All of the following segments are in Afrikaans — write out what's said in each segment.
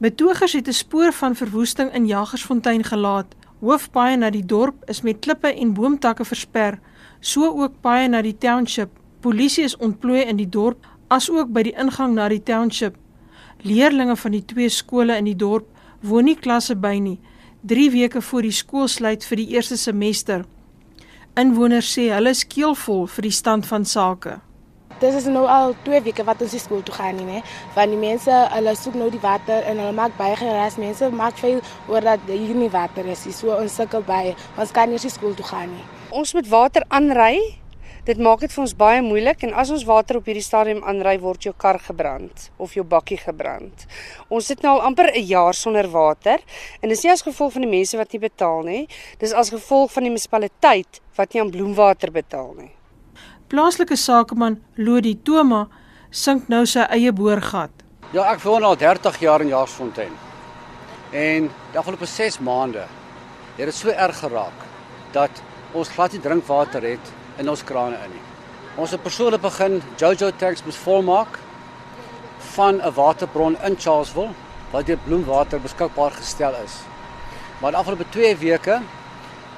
Betogers het 'n spoor van verwoesting in Jagersfontein gelaat. Hoofpaaie na die dorp is met klippe en boomtakke versper, so ook paaie na die township. Polisie is ontplooi in die dorp asook by die ingang na die township. Leerlinge van die twee skole in die dorp woon nie klasse by nie, 3 weke voor die skool sluit vir die eerste semester. Inwoners sê hulle is keelvol vir die stand van sake. Dit is nou al 2 weke wat ons skool toe gaan nie, né? Want die mense, hulle soek nou die water en hulle maak baie geras. Mense maak veel oor dat hier nie water is nie. So ons sukkel baie. Ons kan nie skool toe gaan nie. Ons moet water aanry Dit maak dit vir ons baie moeilik en as ons water op hierdie stadium aanry word jou kar gebrand of jou bakkie gebrand. Ons sit nou al amper 'n jaar sonder water en dis nie as gevolg van die mense wat nie betaal nie, dis as gevolg van die munisipaliteit wat nie aan bloemwater betaal nie. Plaaslike sakeman Lodi Toma sink nou sy eie boorgat. Ja, ek woon al 30 jaar in Jaarsfontein. En die afgelope 6 maande het dit so erg geraak dat ons glad nie drinkwater het in ons krane in nie. Ons het persoonlik begin Jojo tanks moet volmaak van 'n waterbron in Charlesville wat deur bloemwater beskikbaar gestel is. Maar afgelope 2 weke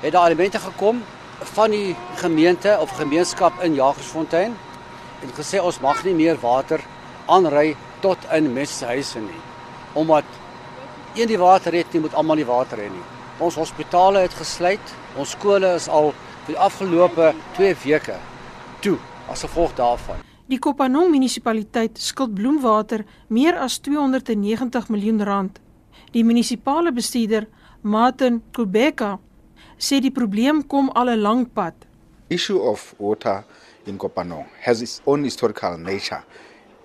het daar elemente gekom van die gemeente of gemeenskap in Jagersfontein en gesê ons mag nie meer water aanry tot in mense se huise nie. Omdat een die water het, nie moet almal die water hê nie. Ons hospitale het gesluit, ons skole is al vir die afgelope 2 weke toe as gevolg daarvan. Die Kopanong munisipaliteit skuld Bloemwater meer as 290 miljoen rand. Die munisipale bestuurder, Martin Kubeka, sê die probleem kom al 'n lang pad. Issue of water in Kopanong has its own historical nature.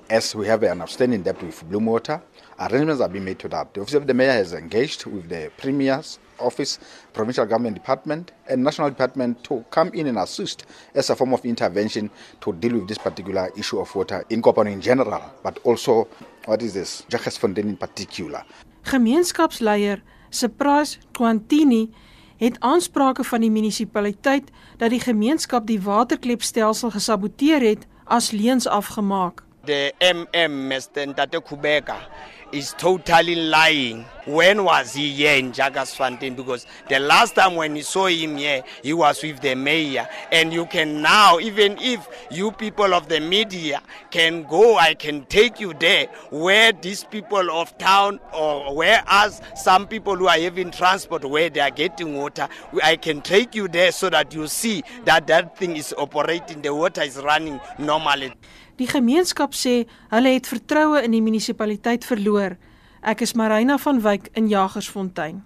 As we have an outstanding debt with Bloemwater, arrangements have been made to that. The office of the mayor has engaged with the premiers office, provincial government department, and national department to come in and assist as a form of intervention to deal with this particular issue of water in Kopan in general, but also what is this, Jacques-Fontaine in particular. Gemeenskapsleier Surprise Quantini het aansprake van die munisipaliteit dat die gemeenskap die waterklepstelsel gesaboteer het as leuns afgemaak. The MM Mr. Ntate Kubeka is totally lying. When was he here in Jagersfontein? Because the last time when you saw him here, he was with the mayor. And you can now, even if you people of the media can go, I can take you there where these people of town or where us, some people who are having transport, where they are getting water, I can take you there so that you see that that thing is operating, the water is running normally. Die gemeenskap sê hulle het vertroue in die munisipaliteit verloor. Ek is Marina van Wyk in Jagersfontein.